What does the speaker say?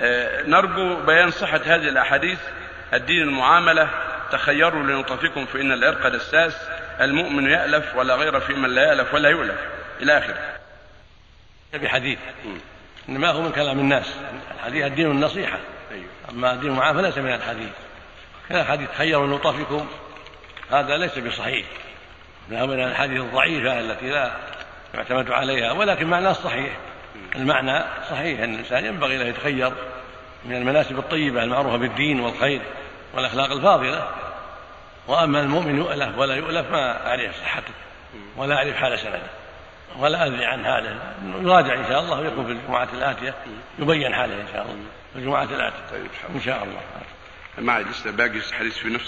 آه، نرجو بيان صحة هذه الأحاديث الدين المعاملة تخيروا لنطفكم فإن العرق دساس المؤمن يألف ولا غير في من لا يألف ولا يؤلف. إلى آخره. بحديث إنما هو من كلام الناس. الحديث الدين النصيحة. أما الدين المعاملة فليس من الحديث. كان الحديث خيروا لنطفكم هذا ليس بصحيح. من الحديث الضعيفة التي لا يعتمد عليها ولكن معناه صحيح. المعنى صحيح أن الإنسان ينبغي له يتخير من المناسب الطيبة المعروفة بالدين والخير والأخلاق الفاضلة. وأما المؤمن يؤلف ولا يؤلف ما أعرف صحته ولا أعرف حال سنده ولا أدري عن حاله. يراجع إن شاء الله ويكون في الجمعات الآتية يبين حاله إن شاء الله في الجمعات الآتية إن شاء الله. معي لسه باقي حديث في نفس